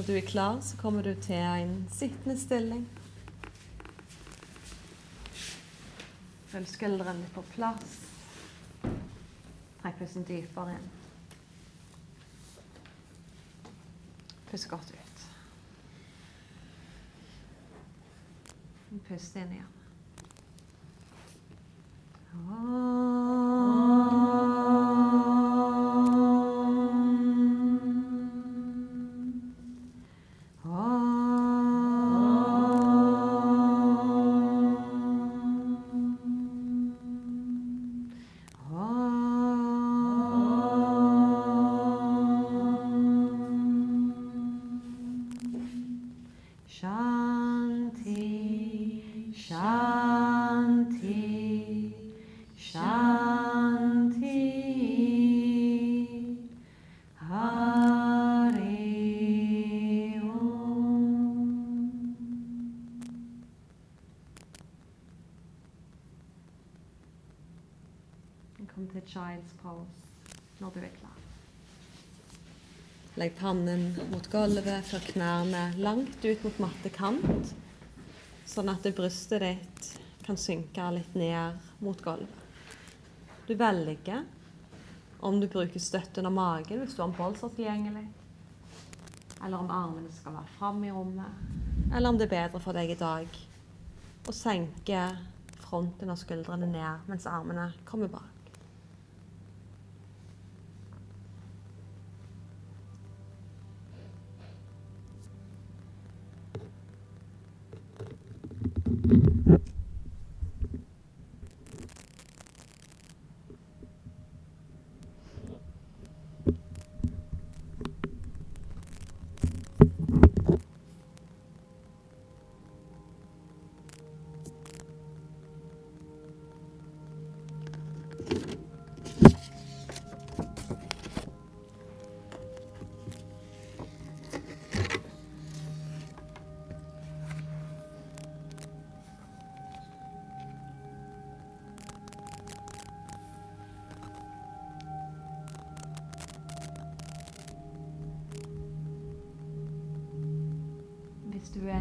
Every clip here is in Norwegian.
Når du er klar, så kommer du til en sittende stilling. Følg skuldrene på plass. Trekk pusten dypere inn. Pust godt ut. Pust inn igjen. Shanti, Legg pannen mot gulvet, før knærne langt ut mot mattekant, sånn at brystet ditt kan synke litt ned mot gulvet. Du velger om du bruker støtte under magen hvis du har en bolser tilgjengelig, eller om armene skal være fram i rommet, eller om det er bedre for deg i dag å senke fronten og skuldrene ned mens armene kommer bak.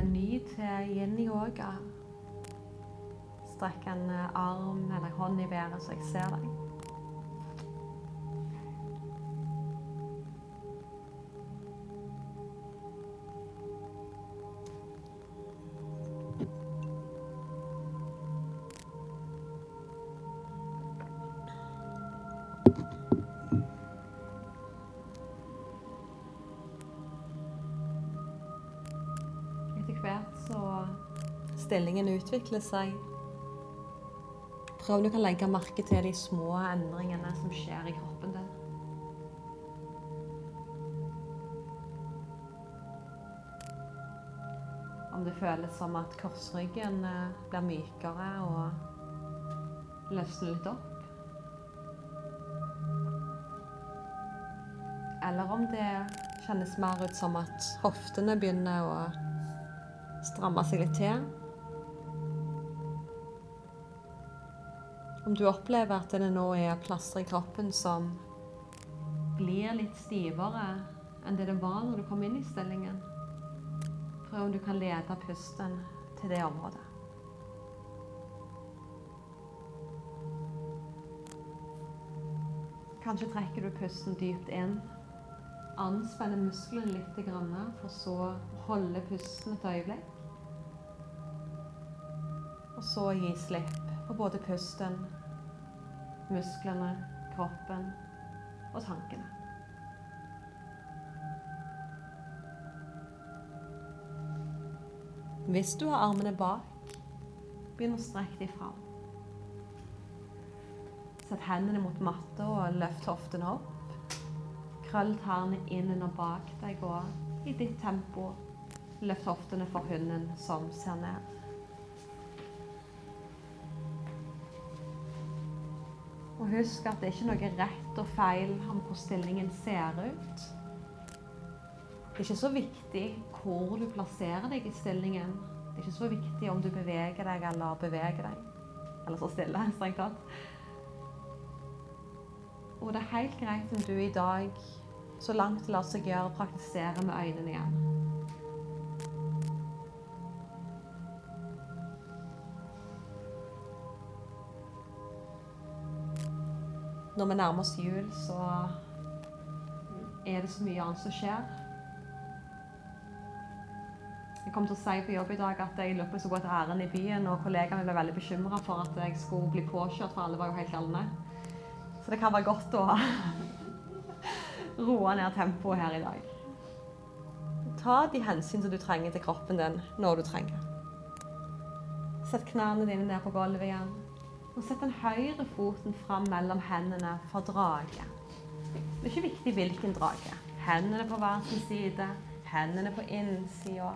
Ny til yin-yoga, strekk en eh, arm eller hånd i været så jeg ser deg. Stillingen utvikler seg. Prøv du kan legge merke til de små endringene som skjer i kroppen din. Om det føles som at korsryggen eh, blir mykere og løsner litt opp. Eller om det kjennes mer ut som at hoftene begynner å stramme seg litt til. Om du opplever at det nå er plasser i kroppen som blir litt stivere enn det det var når du kom inn i stillingen, prøv om du kan lede pusten til det området. Kanskje trekker du pusten dypt inn. Anspenner musklene litt, for så å holde pusten et øyeblikk. Og så gi slipp på både pusten, musklene, kroppen og tankene. Hvis du har armene bak, begynn å strekke dem fram. Sett hendene mot matta og løft hoftene opp. Krøll tærne inn under bak deg og i ditt tempo løft hoftene for hunden som ser ned. Og husk at det er ikke noe rett og feil om hvor stillingen ser ut. Det er ikke så viktig hvor du plasserer deg i stillingen. Det er ikke så viktig om du beveger deg eller beveger deg. Eller så stille, strengt tatt. Og det er helt greit om du i dag, så langt det lar seg gjøre, praktiserer med øynene igjen. Når vi nærmer oss jul, så er det så mye annet som skjer. Jeg kom til å si på jobb i dag at jeg jeg skulle gå til ærend i byen, og kollegaene ble veldig bekymra for at jeg skulle bli påkjørt, for alle var jo helt galne. Så det kan være godt å roe ned tempoet her i dag. Ta de hensyn som du trenger til kroppen din når du trenger. Sett knærne dine ned på gulvet igjen. Og sett den høyre foten fram mellom hendene for drage. Det er ikke viktig hvilken drage. Hendene på hver sin side, hendene på innsida.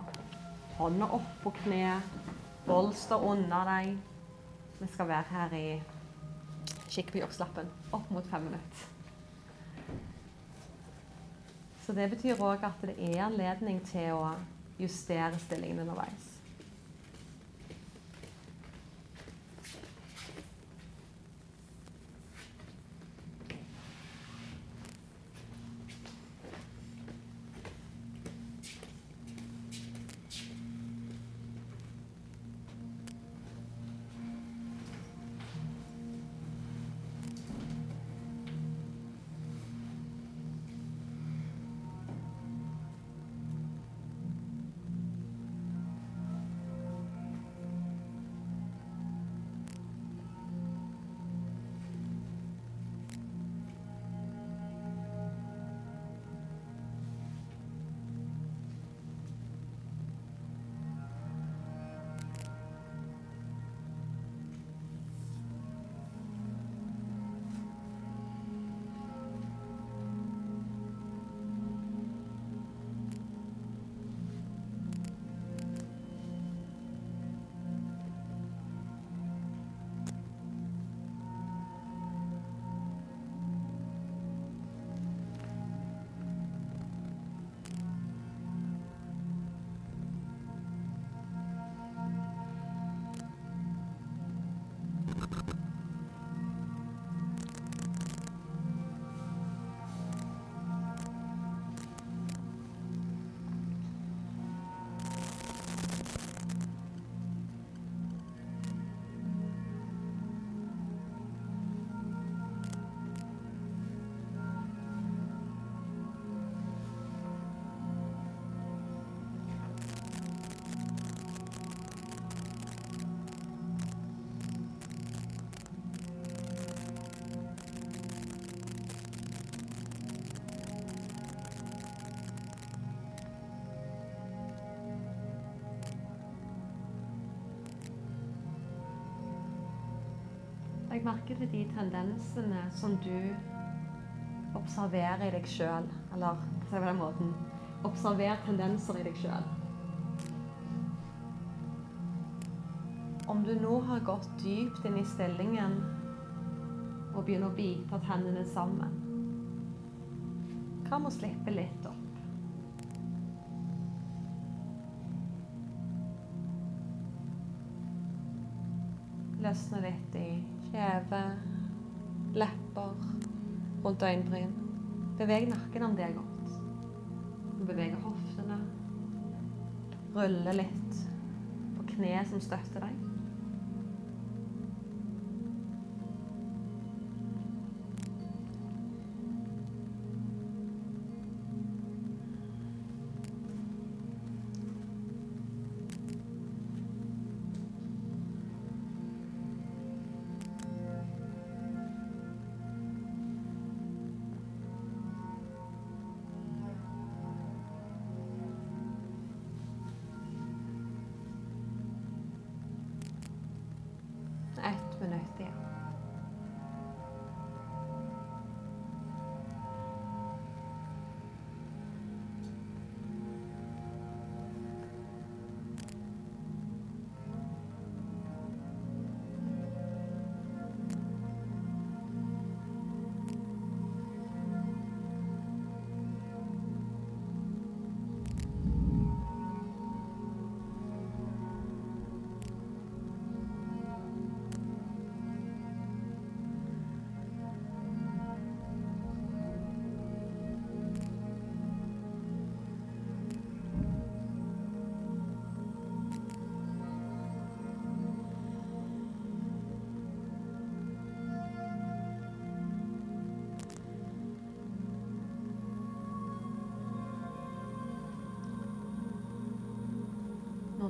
Hånda opp på kneet, bolster under deg. Vi skal være her i Kikk på jobbslappen. Opp mot fem minutter. Så det betyr òg at det er anledning til å justere stillingen underveis. Merke til de tendensene som du observerer i deg sjøl. Eller det på den måten Observer tendenser i deg sjøl. Om du nå har gått dypt inn i stillingen og begynner å bite tennene sammen, hva med å slippe litt opp? Øyenbryn. Beveg nakken om det er godt. Beveg hoftene. Rulle litt på kne som støtter deg.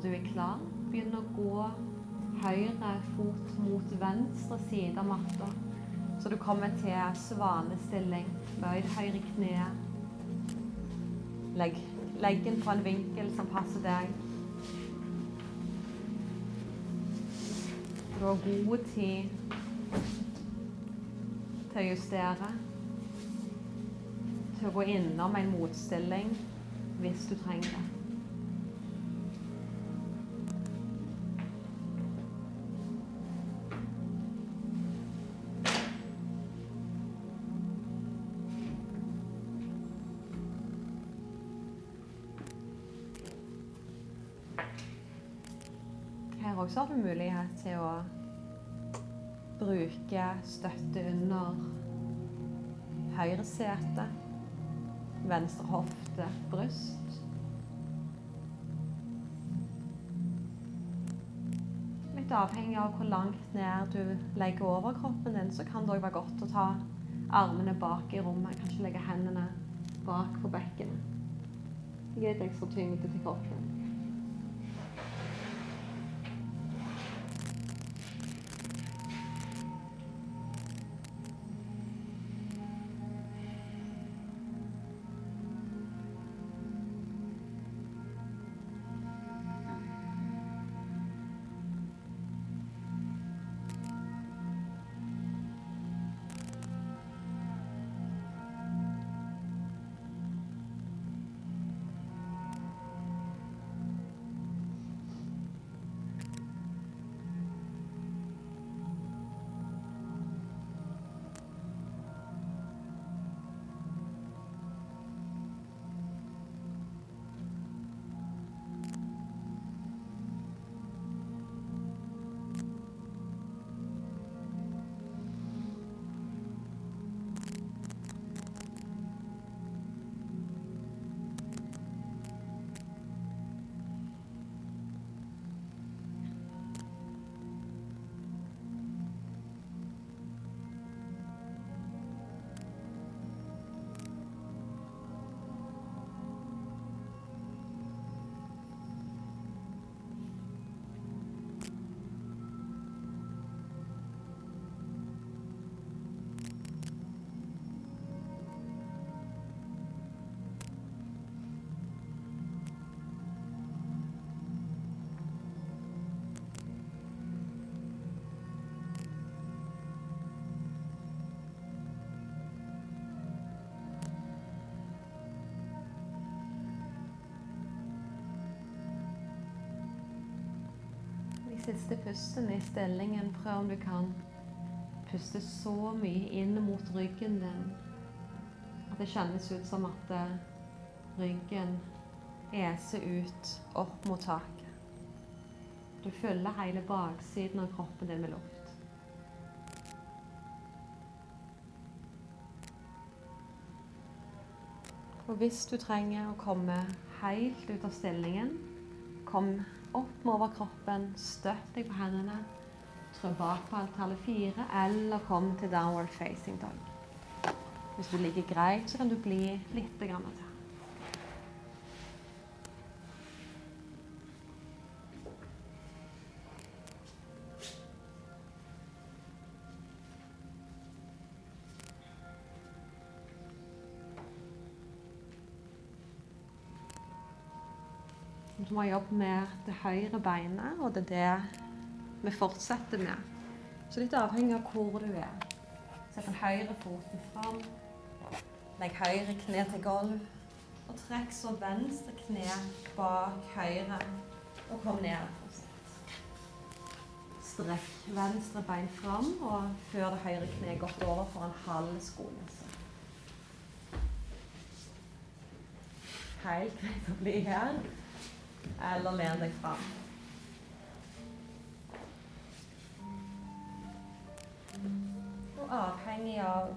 Du er klar, begynn å gå høyre fot mot venstre side av matta. Så du kommer til svanestilling. Bøy høyre kne. Legg leggen på en vinkel som passer deg. Du har god tid til å justere. Til å gå innom en motstilling hvis du trenger det. Også mulighet til å bruke støtte under høyre sete, venstre hofte, bryst. Litt avhengig av hvor langt ned du legger over kroppen din, så kan det òg være godt å ta armene bak i rommet. Kanskje legge hendene bak på bekkenet. Gi litt ekstra tyngde til kroppen. Siste pusten i stillingen, prøv om du kan puste så mye inn mot ryggen din at det kjennes ut som at eh, ryggen eser ut opp mot taket. Du fyller hele baksiden av kroppen din med luft. Og hvis du trenger å komme helt ut av stillingen, kom opp med overkroppen, støtt deg på hendene, trå bak på tallet fire, eller kom til downward facing dog. Hvis du ligger greit, så kan du bli litt grann til. Du må jobbe med det høyre beinet, og det er det vi fortsetter med. Så litt avhengig av hvor du er. Sett den høyre foten fram. Legg høyre kne til gulv. Og trekk så venstre kne bak høyre. Og kom ned. Strekk venstre bein fram, og før det høyre kneet godt over for en halv skolisse. Helt greit å bli her eller len deg fram. Og avhengig av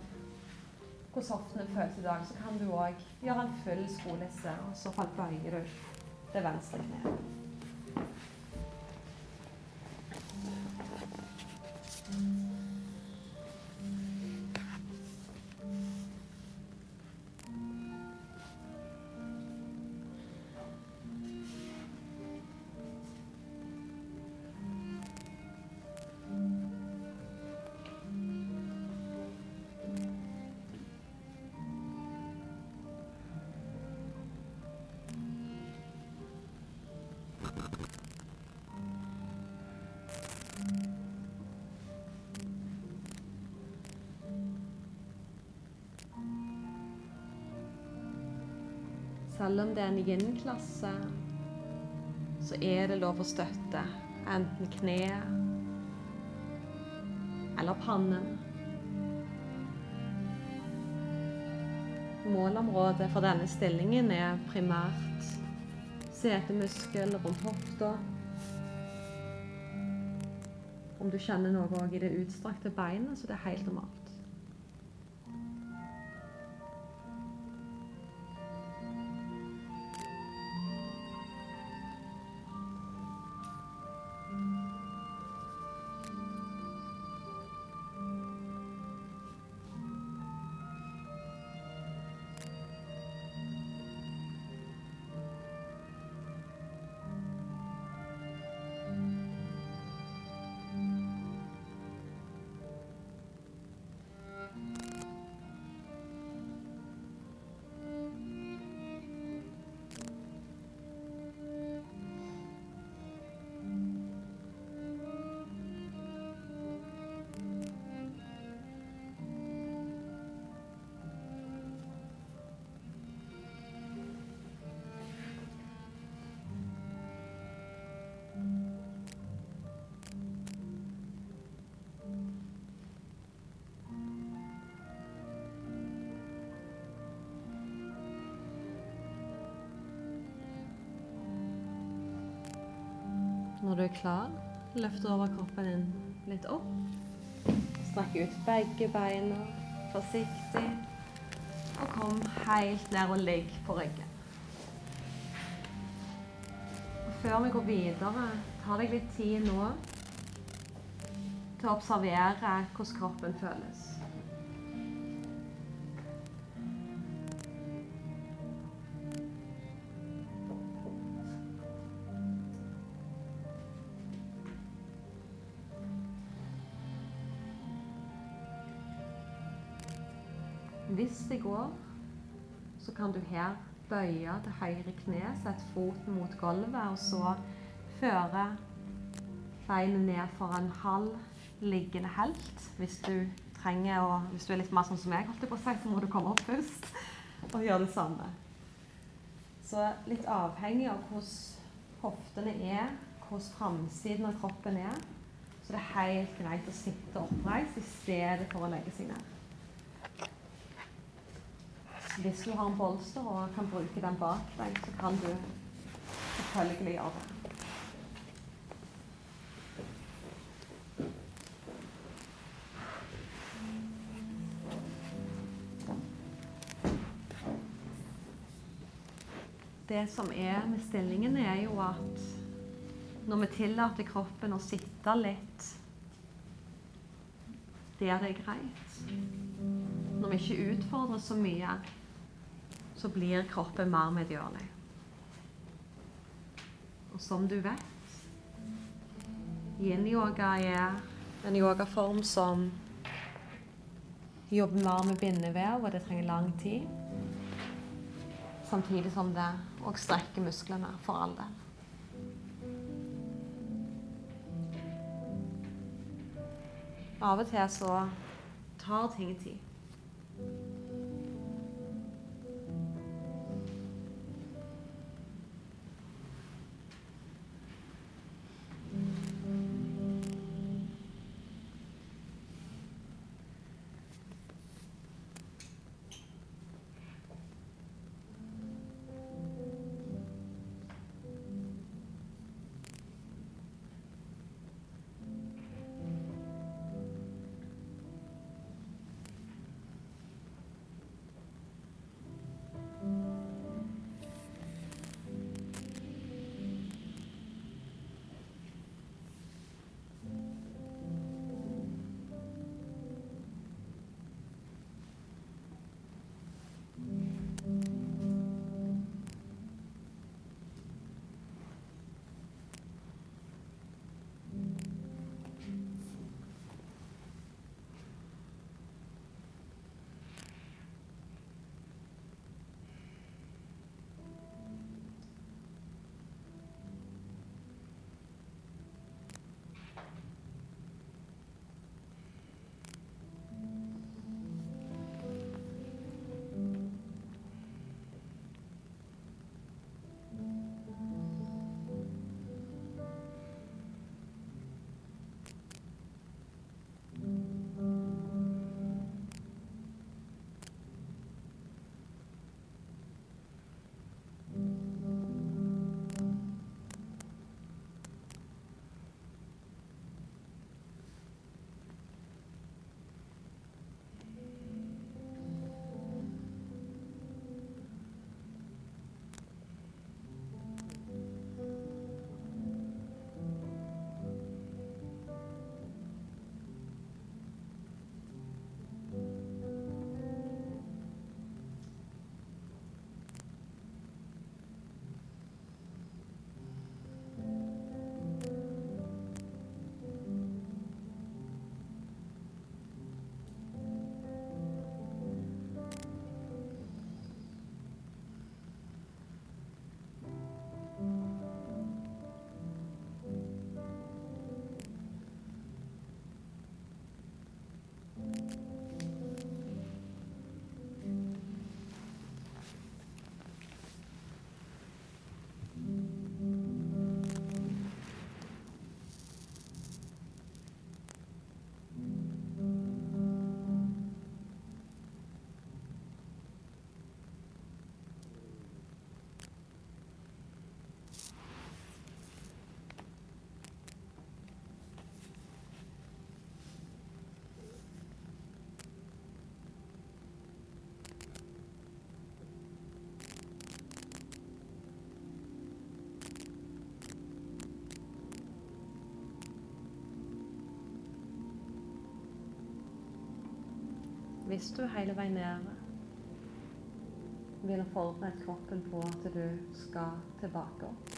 hvordan hoftene føles i dag, så kan du òg gjøre en full skolisse, og så fall bøyer du det venstre kneet. Selv om det er en yin-klasse, så er det lov å støtte enten kneet eller pannen. Målområdet for denne stillingen er primært setemuskel rundt hofta. Om du kjenner noe i det utstrakte beinet, så det er helt normalt. Klar, løft overkroppen din litt opp. Strekk ut begge beina forsiktig. Og kom helt ned og ligg på ryggen. Og før vi går videre, ta deg litt tid nå til å observere hvordan kroppen føles. Kan du her bøye til høyre kne, sette foten mot gulvet, og så føre beinet ned for en halv liggende helt. Hvis du trenger å Hvis du er litt mer sånn som jeg, holdt på å så må du komme opp først og gjøre det samme. Så litt avhengig av hvordan hoftene er, hvordan framsiden av kroppen er, så det er helt greit å sitte oppreist i stedet for å legge seg ned. Hvis du har en bolster og kan bruke den bak deg, så kan du selvfølgelig gjøre det. Det som er med stillingen, er jo at når vi tillater kroppen å sitte litt der det er greit, når vi ikke utfordrer så mye, så blir kroppen mer medgjørlig. Og som du vet, yin-yoga er en yogaform som jobber mer med bindevev, og det trenger lang tid. Samtidig som det òg strekker musklene, for all del. Av og til så tar ting tid. Hvis du hele veien nede vil forberede kroppen på at du skal tilbake opp.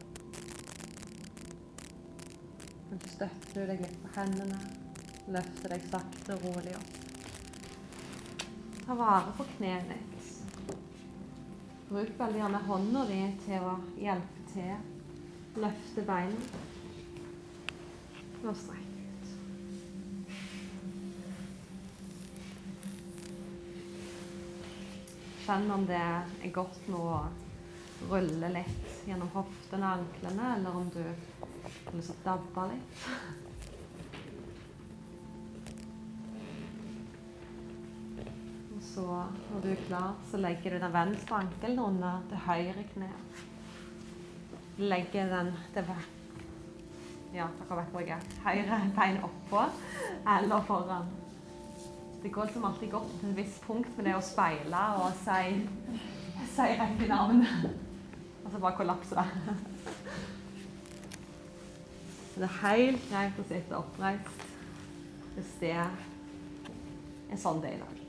Kanskje støtter du deg litt på hendene, løfter deg sakte og rolig opp. Ta vare på kneet ditt. Bruk veldig gjerne hånda di til å hjelpe til. Løfte beina. Og Kjenn om det er godt nå å rulle litt gjennom hoftene og anklene, eller om du har lyst til å dabbe litt. Og så, når du er klar, så legger du den venstre ankelen under det høyre kneet. Legger den det ja, dere vet hvor. Høyre bein oppå eller foran. Det går liksom alltid godt til et visst punkt med det å speile og si, si rett i navn. Og så bare kollapser det. Så det er helt greit å sitte oppreist hvis det er sånn det er i dag.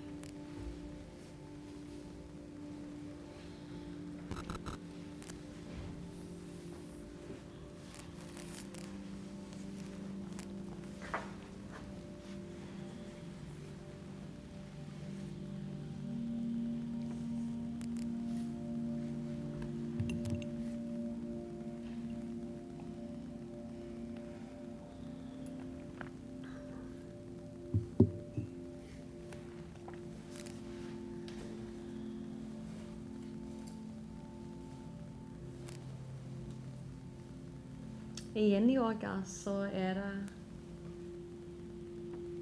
I yin-yoga så er det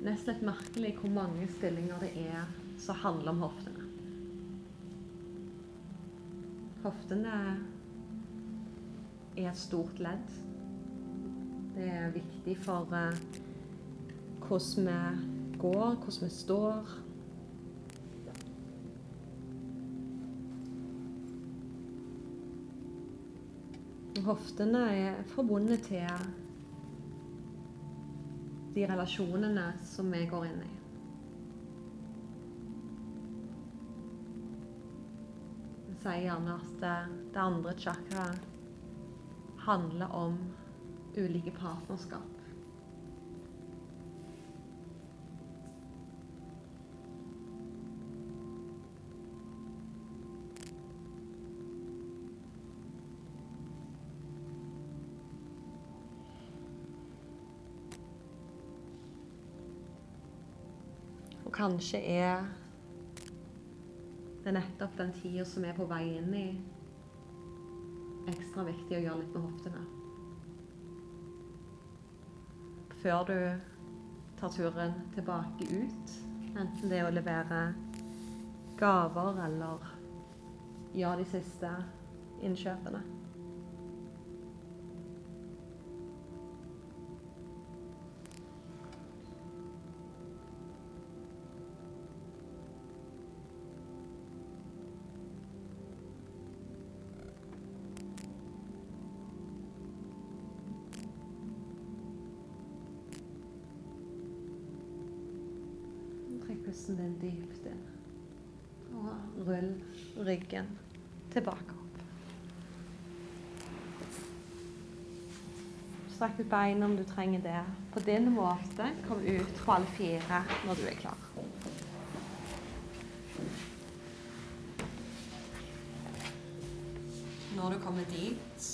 nesten litt merkelig hvor mange stillinger det er som handler om hoftene. Hoftene er et stort ledd. Det er viktig for uh, hvordan vi går, hvordan vi står. Hoftene er forbundet til de relasjonene som vi går inn i. Vi sier gjerne at det, andre chakra handler om ulike partnerskap. Kanskje er det nettopp den tida som er på vei inn i, ekstra viktig å gjøre litt med hoftene. Før du tar turen tilbake ut, enten det er å levere gaver eller gjøre de siste innkjøpene. Pusten din dypt inn. Og rull ryggen tilbake opp. Strekk ut beina om du trenger det. På din måte, kom ut på alle fire når du er klar. Når du kommer dit,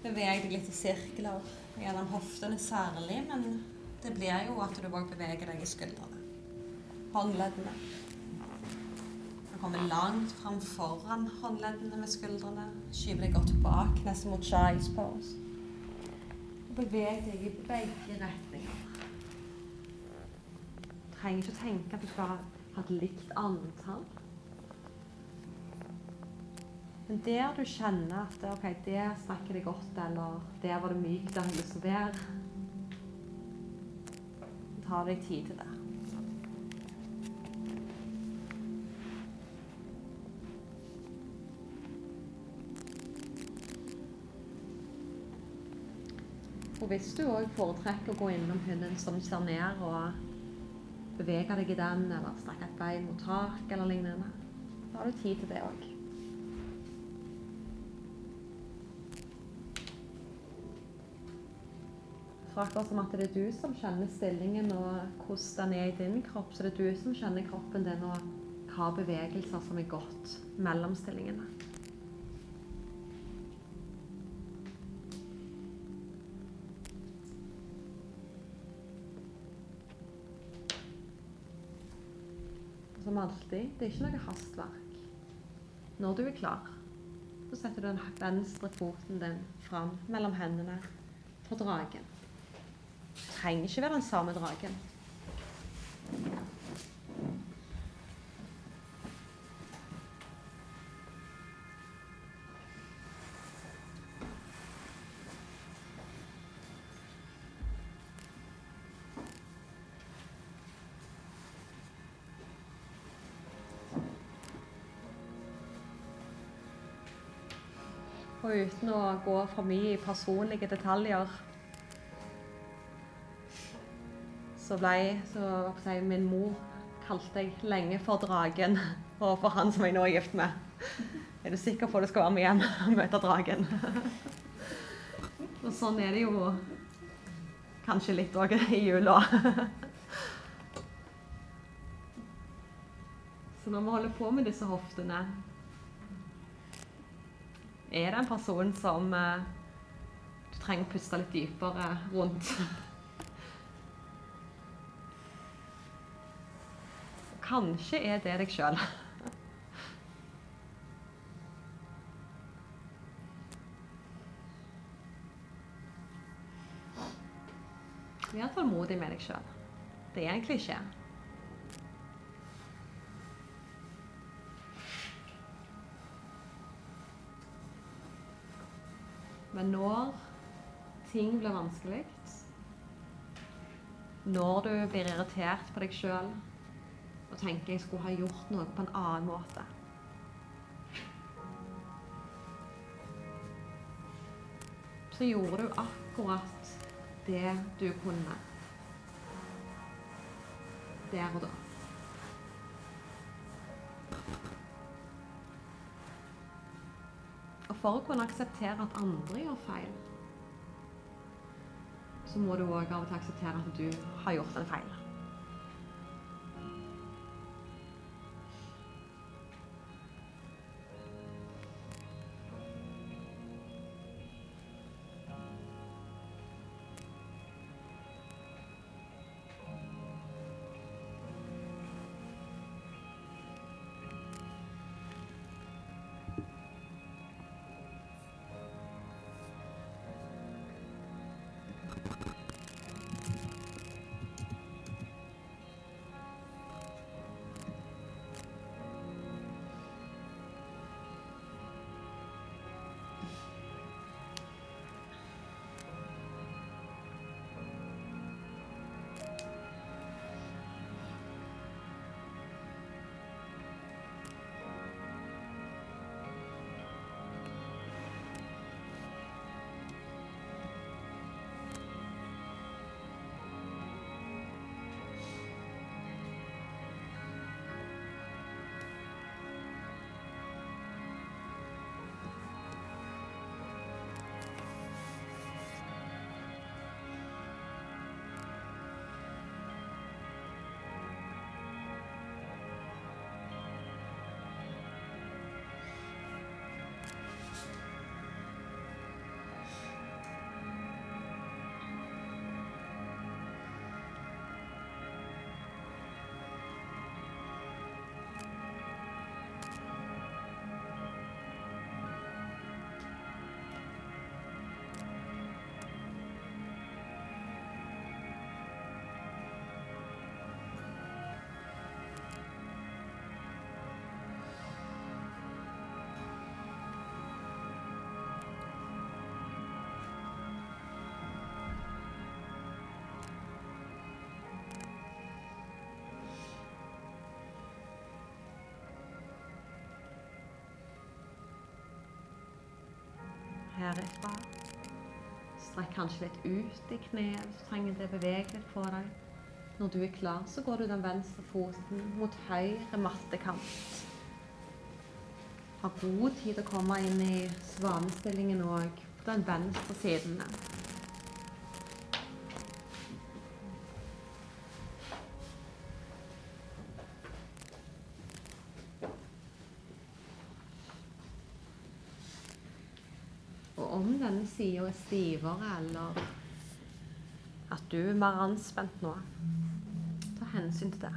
beveg deg litt i sirkler gjennom hoftene særlig, men det blir jo at du òg beveger deg i skuldrene. Håndleddene. Du kommer langt fram foran håndleddene med skuldrene. Skyver deg godt bak, nesten mot child's pose. Beveg deg i begge retninger. Du trenger ikke å tenke at du skal ha et likt antall. Men der du kjenner at ok, der snakker det godt, eller der var det mykt, der har jeg lyst til å være Ta deg tid til det. Og hvis du òg foretrekker å gå innom hunden som ser ned og bevege deg i den, eller strekke et bein mot tak eller lignende. Da har du tid til det òg. For akkurat som at det er du som kjenner stillingen og hvordan den er i din kropp, så det er du som kjenner kroppen din og hva bevegelser som er godt mellom stillingene. Som alltid, det er ikke noe hastverk. Når du er klar, så setter du den venstre foten din fram mellom hendene på dragen trenger ikke være den samme dragen. Og uten å gå for mye i personlige detaljer så ble så, si, min mor kalte jeg lenge for dragen og for han som jeg nå er gift med. Er du sikker på at du skal være med hjem og møte dragen? Og sånn er det jo kanskje litt òg i jula. Så når vi holder på med disse hoftene Er det en person som eh, du trenger å puste litt dypere rundt? Kanskje er det deg sjøl. Vær tålmodig med deg sjøl. Det er en klisjé. Men når ting blir vanskelig, når du blir irritert på deg sjøl og tenker jeg skulle ha gjort noe på en annen måte. Så gjorde du akkurat det du kunne. Der og da. Og for å kunne akseptere at andre gjør feil, så må du òg av og til akseptere at du har gjort en feil. Herifra. Strekk kanskje litt ut i kneet hvis du trenger det. Beveg litt på deg. Når du er klar, så går du den venstre foten mot høyre mattekant. Har god tid å komme inn i svanestillingen òg på den venstre siden. Stivere, eller at du er mer anspent nå, ta hensyn til det.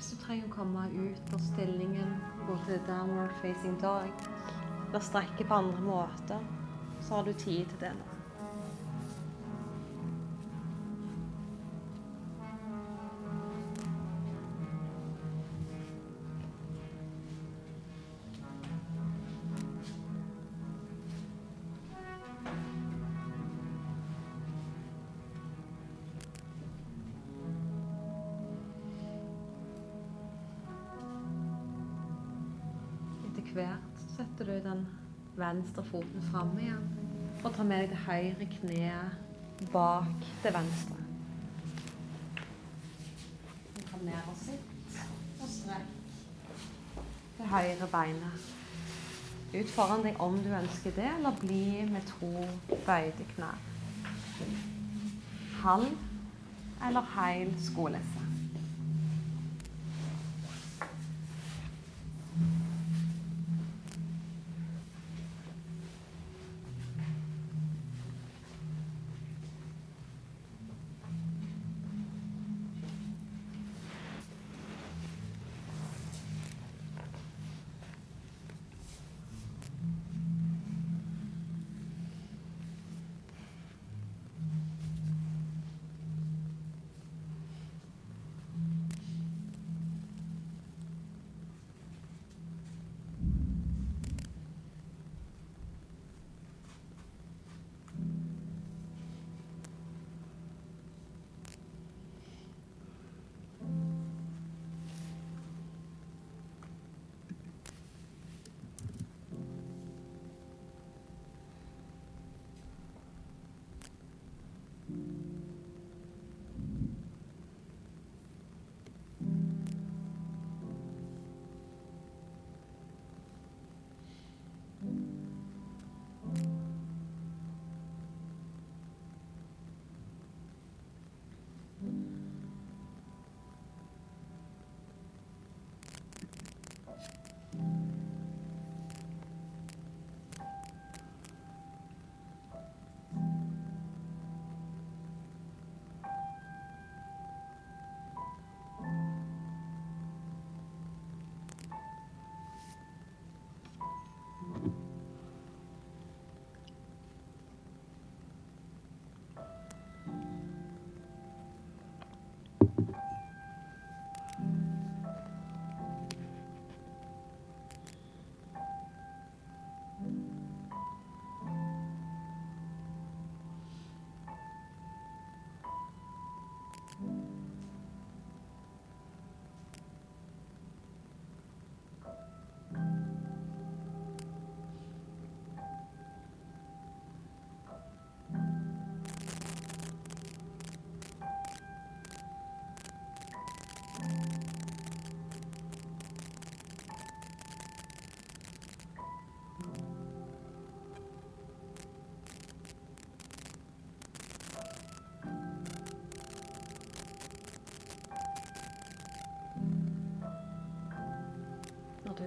Hvis du trenger å komme ut av stillingen, gå til downward facing dog, eller strekke på andre måter, så har du tid til det nå. Venstre foten fram igjen og tar med deg det høyre kneet bak det venstre. Kom ned og sitt og strekk det høyre beinet ut foran deg om du ønsker det, eller bli med to bøyde knær. Halv eller heil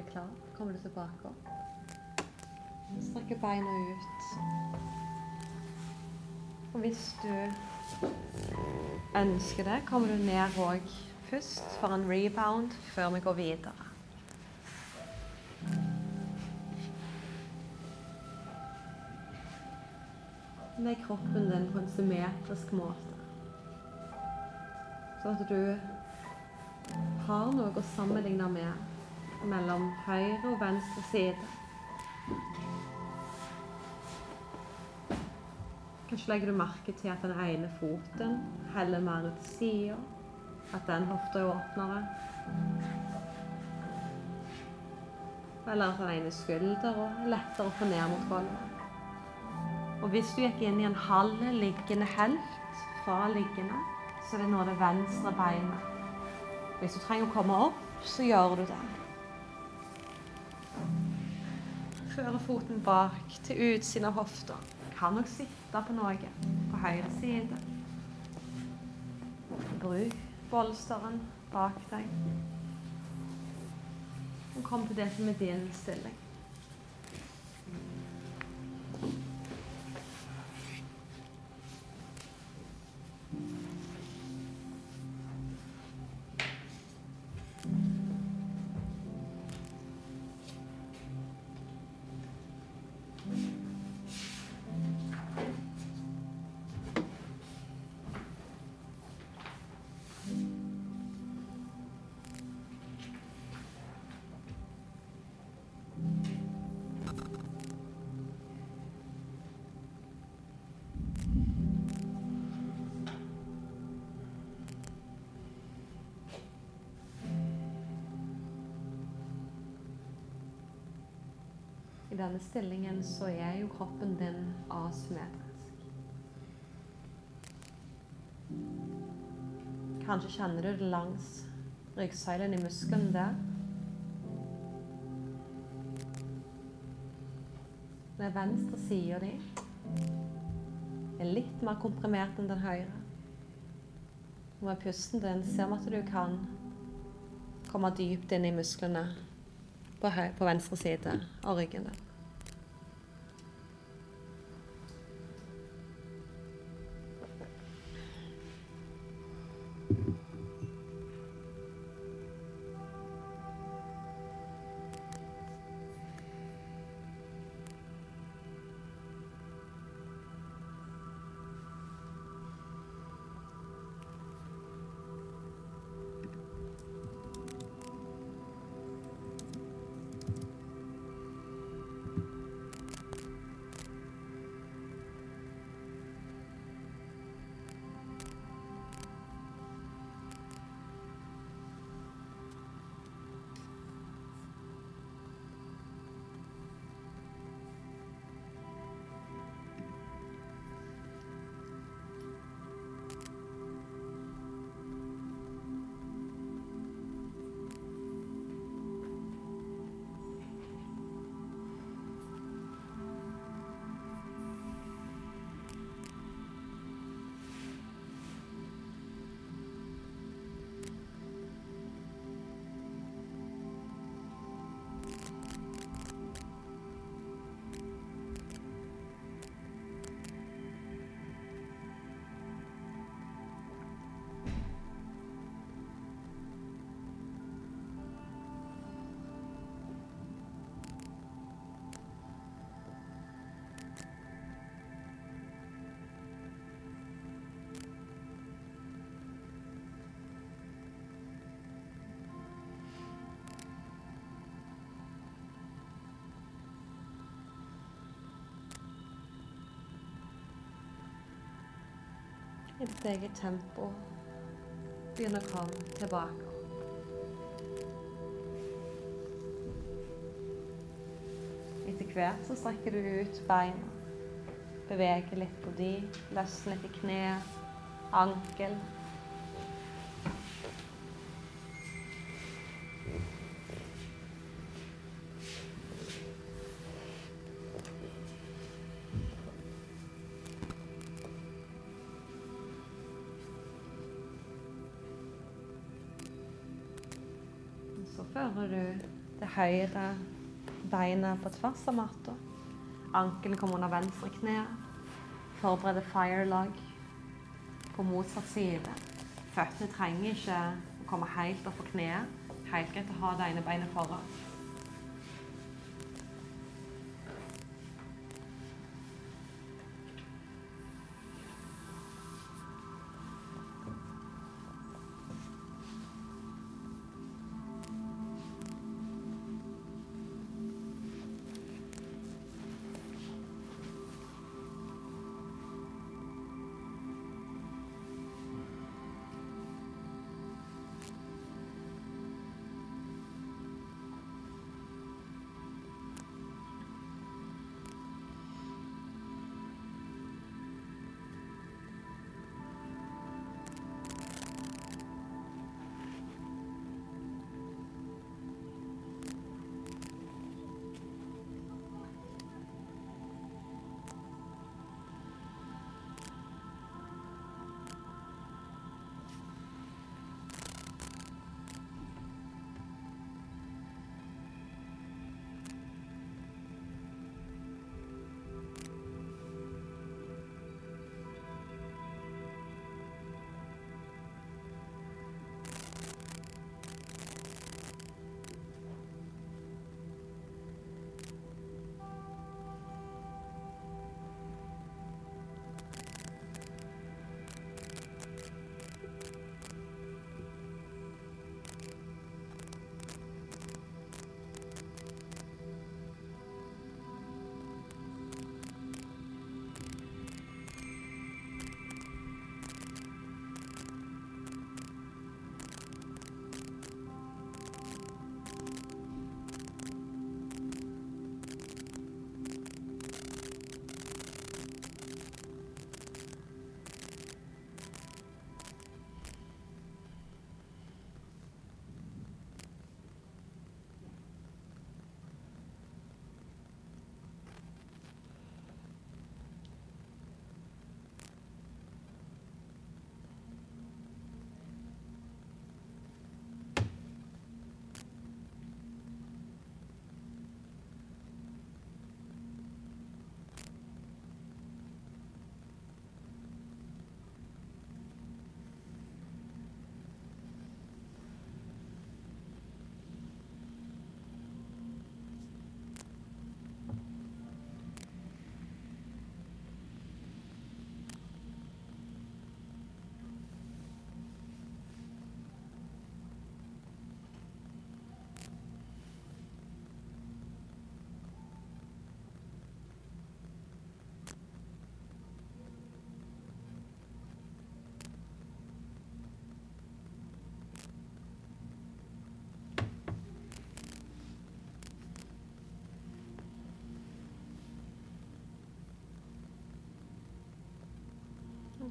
skolisse. klar, kommer du tilbake opp. Strekker beina ut. Og hvis du ønsker det, kommer du ned òg først for en rebound før vi går videre. Med kroppen din på en symmetrisk måte. Sånn at du har noe å sammenligne med mellom høyre og venstre side. Kanskje legger du merke til at den ene foten heller mer ut til sida. At den hofta er åpnere. Eller at den ene skuldra er lettere å få ned mot gulvet. Og hvis du gikk inn i en halv liggende helt fra liggende, så er det nå det venstre beinet. Hvis du trenger å komme opp, så gjør du det. Fører foten bak til utsiden av hofta. Kan nok sitte på noe på høyre side. Bruk bolsteren bak deg. Og kom til det som er din stilling. Denne stillingen så er jo kroppen din asymmetrisk. Kanskje kjenner du det langs ryggsøylen i muskelen der. Med venstre side di er litt mer komprimert enn den høyre. Og med pusten din ser vi at du kan komme dypt inn i musklene på, på venstre side av ryggen din. I ditt eget tempo begynn å komme tilbake. Etter hvert så strekker du ut beina. Beveger litt på de, løsner litt i kne, ankel. Så du det høyre beinet på tvers av matta. Ankelen kommer under venstre kne. Forbereder fire-lag på motsatt side. Føttene trenger ikke å komme helt opp på kneet. Helt greit å ha det ene beinet foran.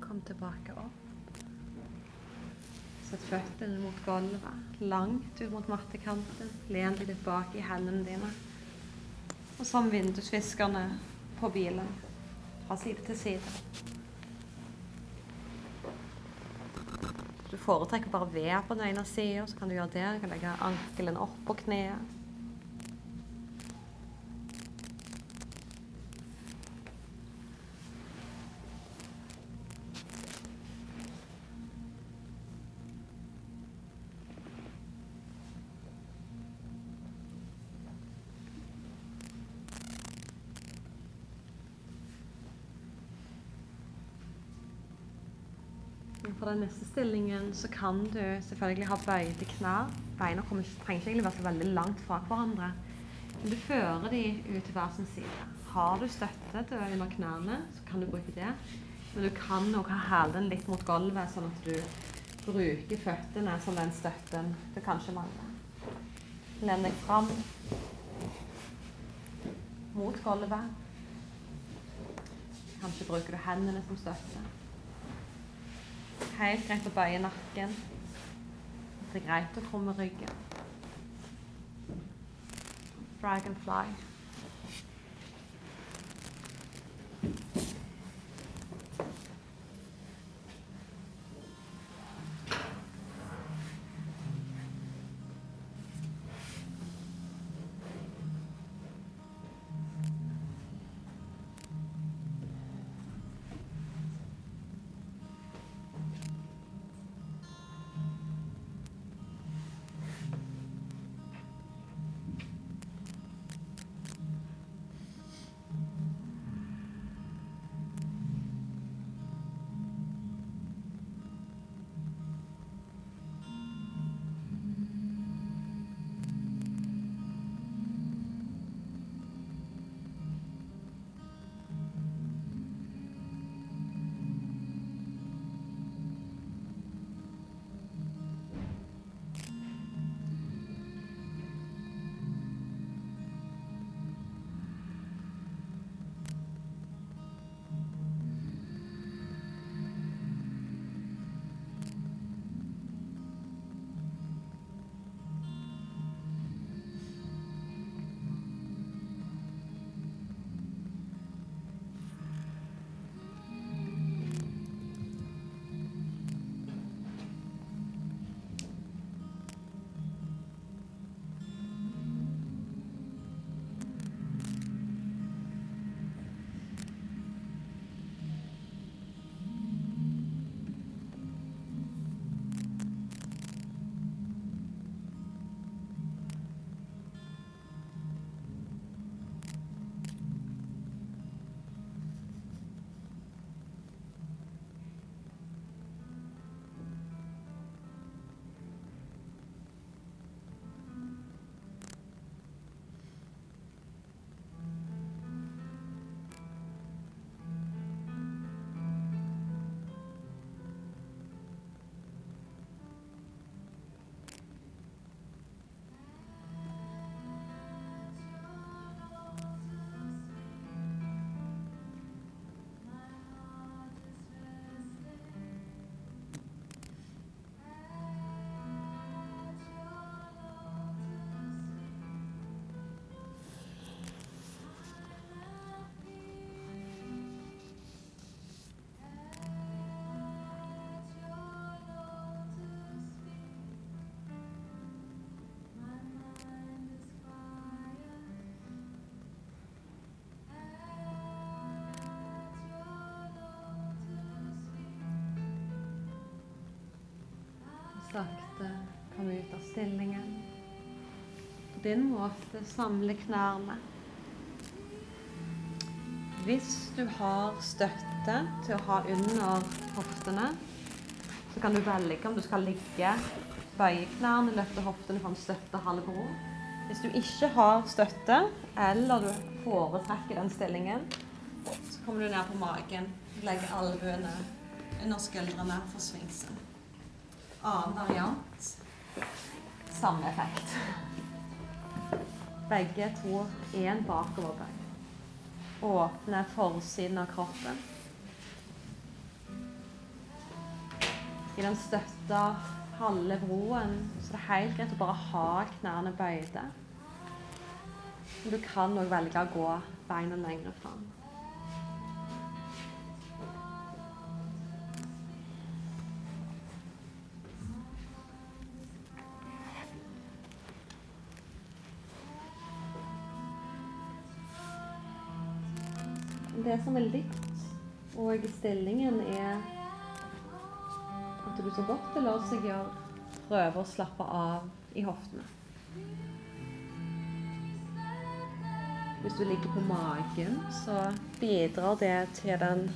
Kom tilbake opp. Sett føttene mot gulvet, langt ut mot mattekanten. Len deg tilbake i hendene dine. Og som vindusviskerne på bilen, fra side til side. Du foretrekker bare ved på den ene sida, så kan du gjøre det. Du kan legge ankelen opp på kneet. Den neste stillingen så kan du selvfølgelig ha bøyde knær. Beina kommer, trenger ikke egentlig være så veldig langt fra hverandre. Men du fører de ut til hver sin side. Har du støtte til under knærne, så kan du bruke det. Men du kan òg ha hælen litt mot gulvet, sånn at du bruker føttene som den støtten du kanskje mangler. Len deg fram mot gulvet. Kanskje bruker du hendene som støtte. Helt greit å bøye nakken. Det er greit å krumme ryggen. Dragonfly. Sakte komme ut av stillingen. På din måte samle knærne. Hvis du har støtte til å ha under hoftene, så kan du velge om du skal ligge, bøye knærne, løfte hoftene en støtte halve ro. Hvis du ikke har støtte, eller du foretrekker den stillingen, så kommer du ned på magen. Legger albuene under skuldrene for svingsen. Annen variant samme effekt. Begge to én bakoverbøy. Åpne forsiden av kroppen. I den støtta halve broen så det er helt greit å bare ha knærne bøyde. Men du kan òg velge å gå beina lenger fram. Som er likt og stillingen, er at du så godt det lar seg gjøre, prøver å slappe av i hoftene. Hvis du ligger på magen, så bidrar det til den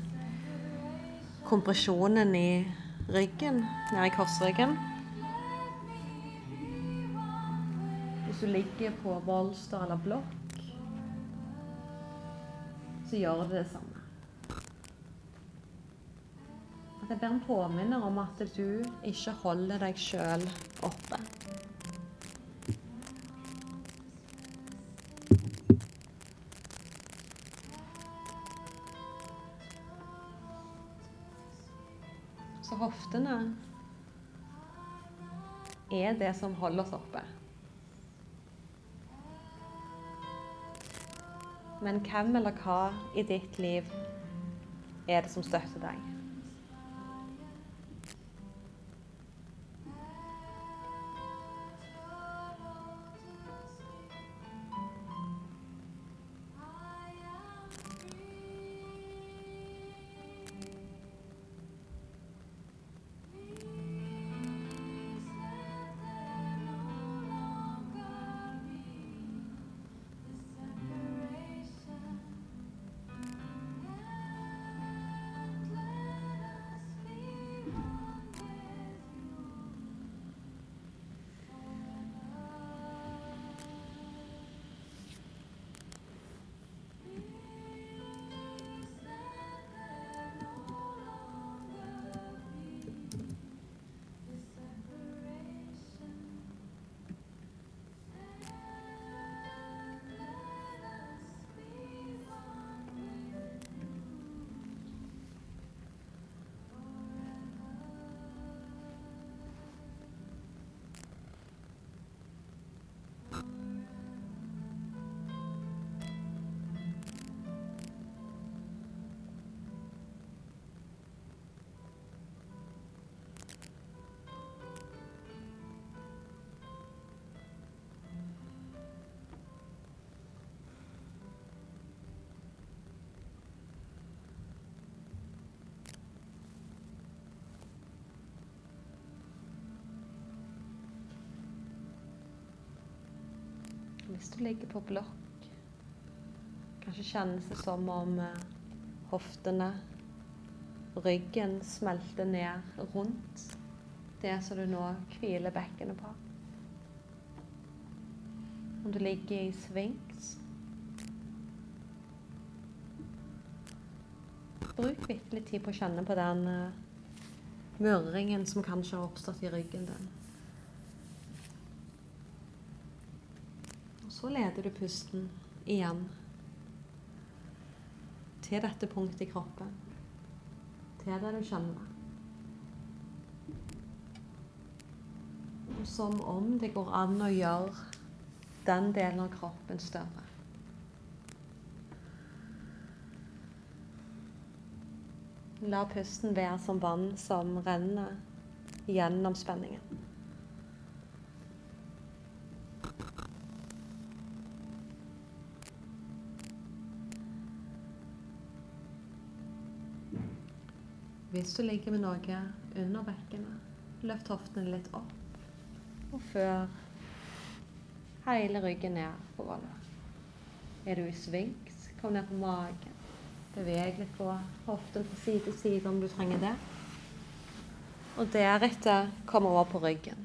kompresjonen i ryggen, nede i korsryggen. Hvis du ligger på bolster eller blokk, så gjør det det samme. At jeg ber en påminner om at du ikke holder deg sjøl oppe. Så hoftene er det som holder oss oppe. Men hvem eller hva i ditt liv er det som støtter deg? Hvis du ligger på blokk, kanskje kjennes det som om eh, hoftene, ryggen, smelter ned rundt det som du nå hviler bekkenet på. Om du ligger i svings Bruk litt tid på å kjenne på den uh, murringen som kanskje har oppstått i ryggen din. Så leder du pusten igjen til dette punktet i kroppen. Til det du kjenner. Som om det går an å gjøre den delen av kroppen større. La pusten være som vann som renner gjennom spenningen. Hvis du ligger med noe under bekkenet, Løft hoftene litt opp. Og før hele ryggen ned på gulvet. Er du i svings, kom ned på magen. Beveg litt på hoften fra side til side om du trenger det. Og deretter kom over på ryggen.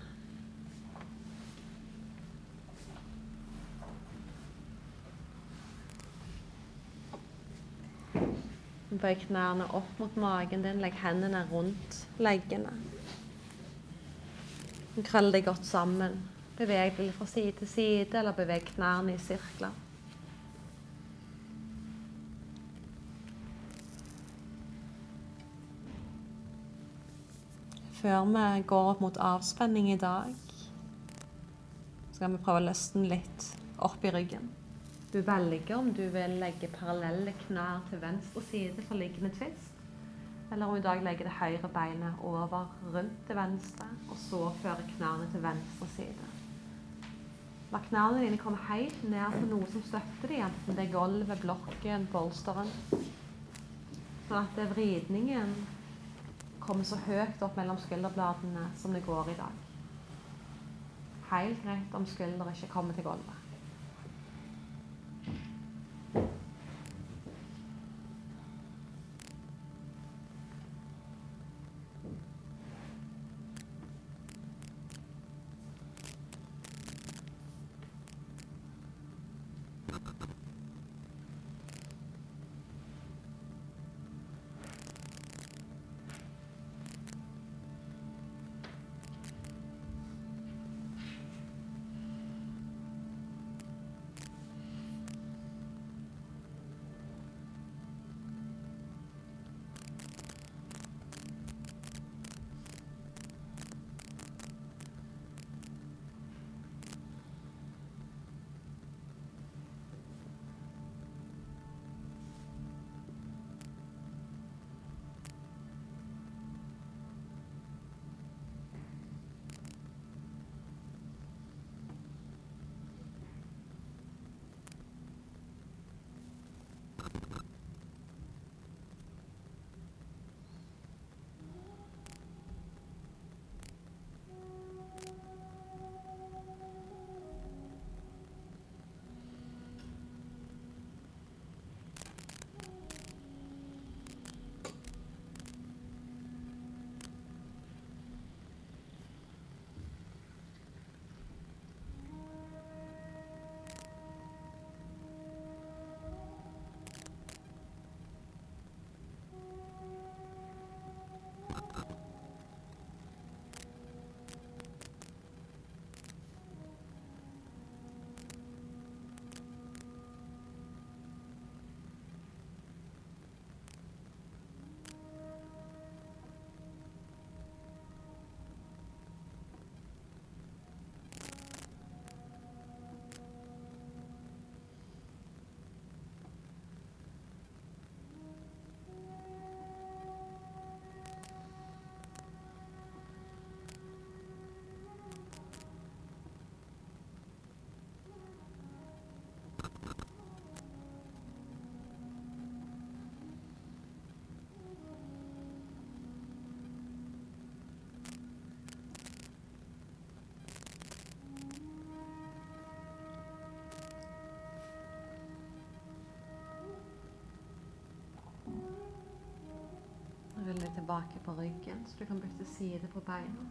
Bøy knærne opp mot magen din. Legg hendene rundt leggene. Krøll deg godt sammen. Beveg deg fra side til side, eller beveg knærne i sirkler. Før vi går opp mot avspenning i dag, skal vi prøve å løsne litt opp i ryggen. Du velger om du vil legge parallelle knær til venstre side for liggende tvist, eller om du i dag legger det høyre beinet over rundt til venstre, og så fører knærne til venstre side. La knærne dine komme helt ned på noe som støtter dem, enten det er gulvet, blokken, bolsteren. Sånn at vridningen kommer så høyt opp mellom skulderbladene som det går i dag. Helt greit om skulder ikke kommer til gulvet. Tilbake på ryggen, så du kan bytte side på beina.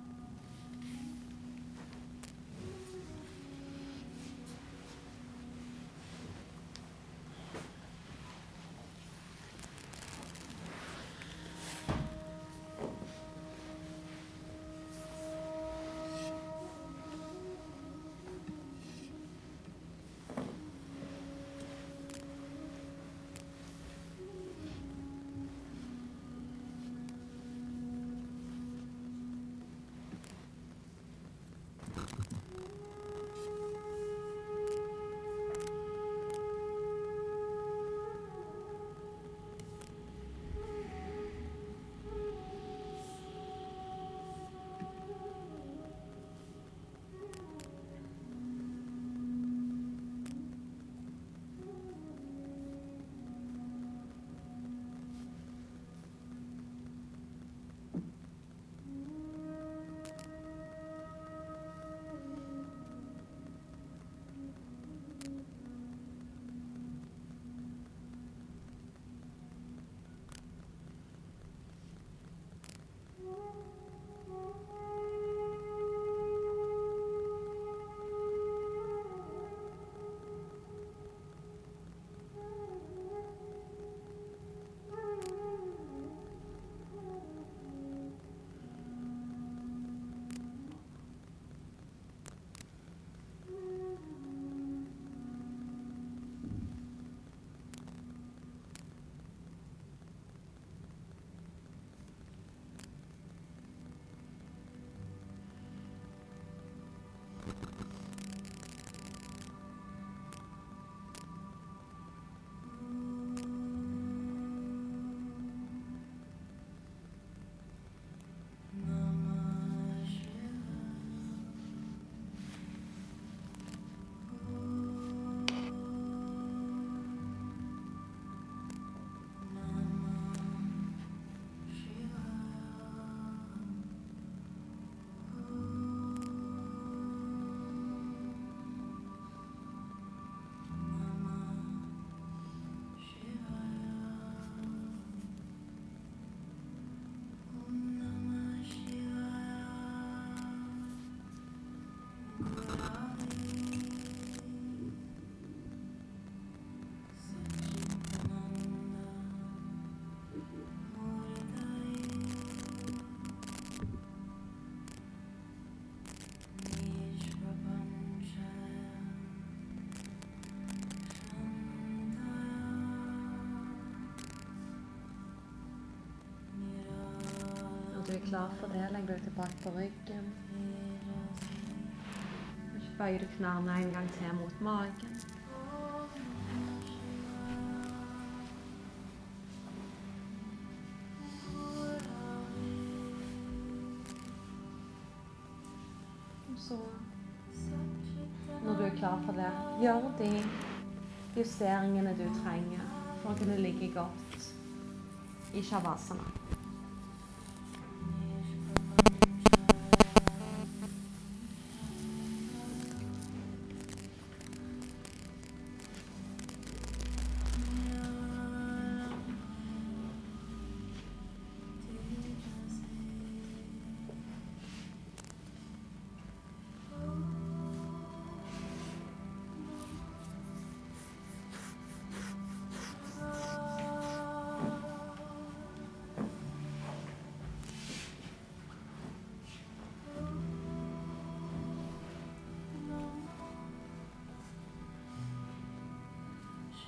Du er klar for det, legg deg tilbake på ryggen. Så bøyer du knærne en gang til mot magen. Så, når du er klar for det, gjør de justeringene du trenger for å kunne ligge godt i shavasana.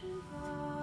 Shiva.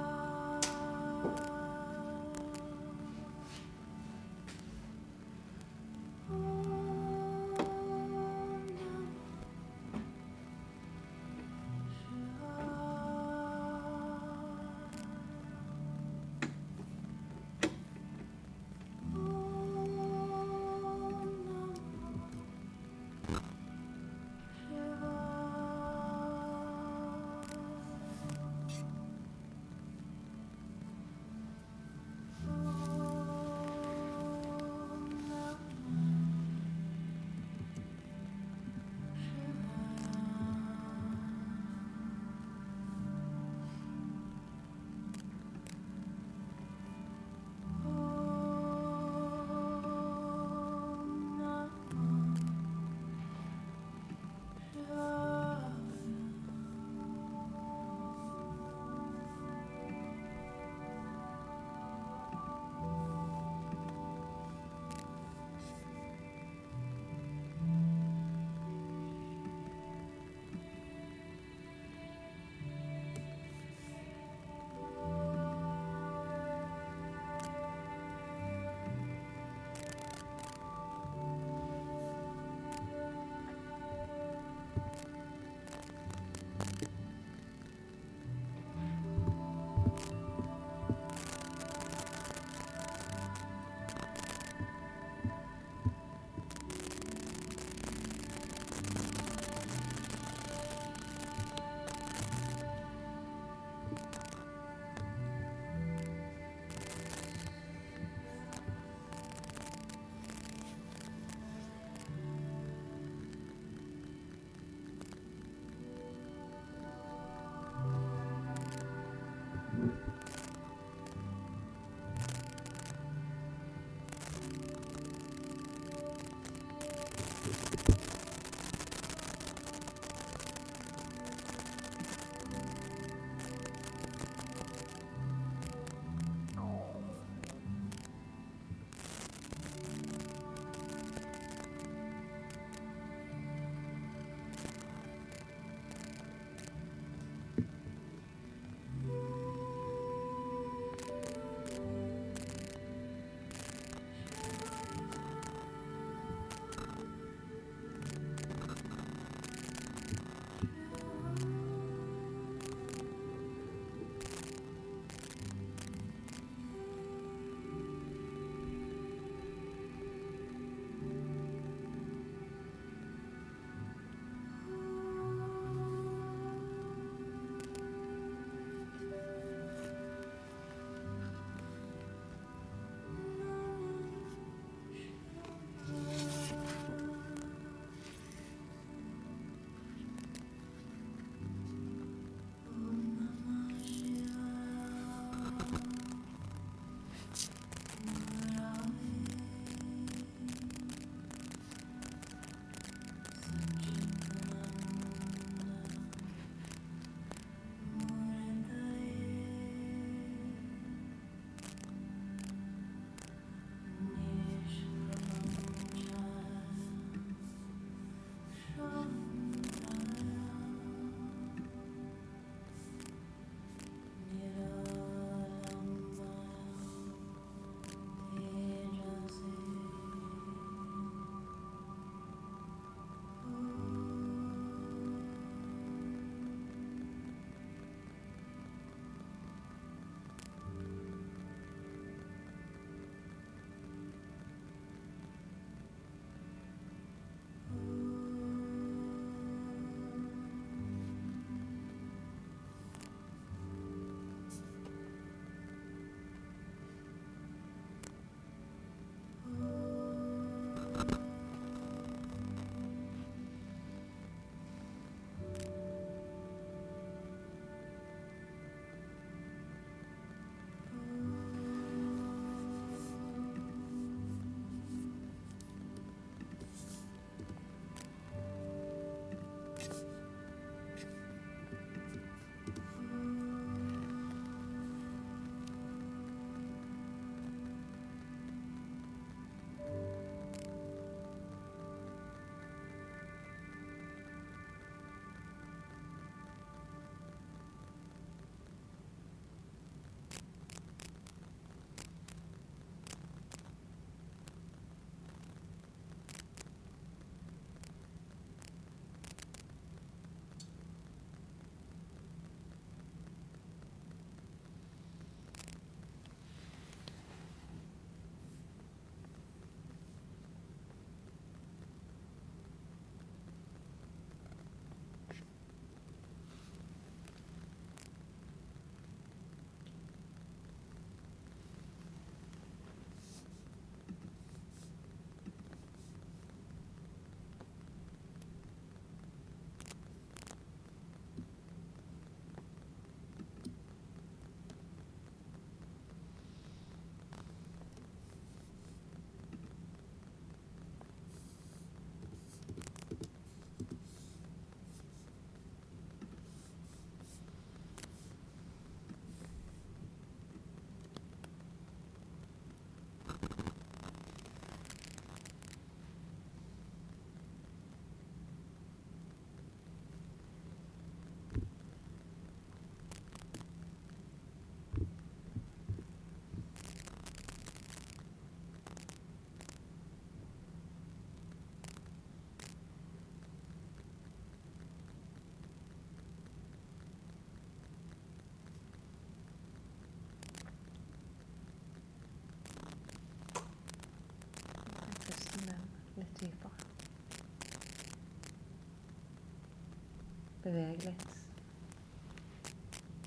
Beveg litt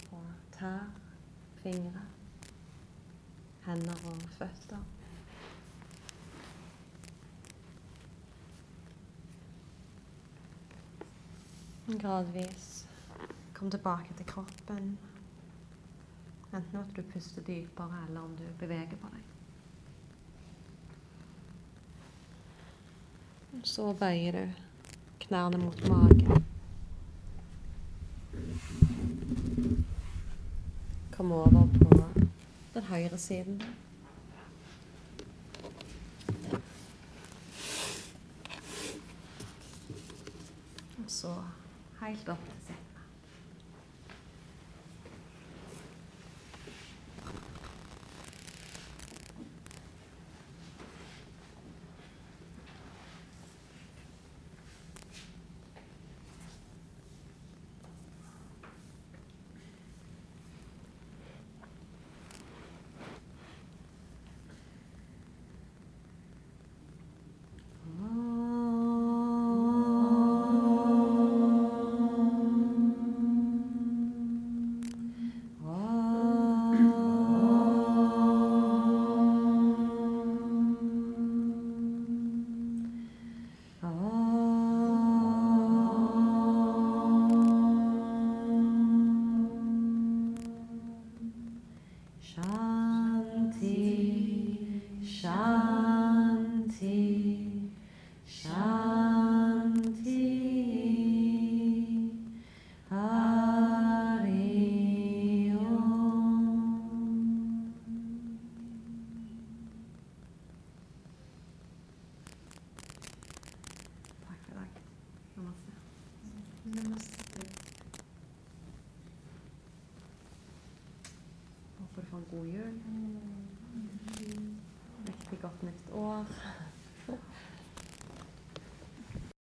på tær, fingre, hender og føtter. Gradvis kom tilbake til kroppen. Enten at du puster dypere, eller om du beveger på deg. Så bøyer du knærne mot magen. Kom over på den høyre siden. Og så helt opp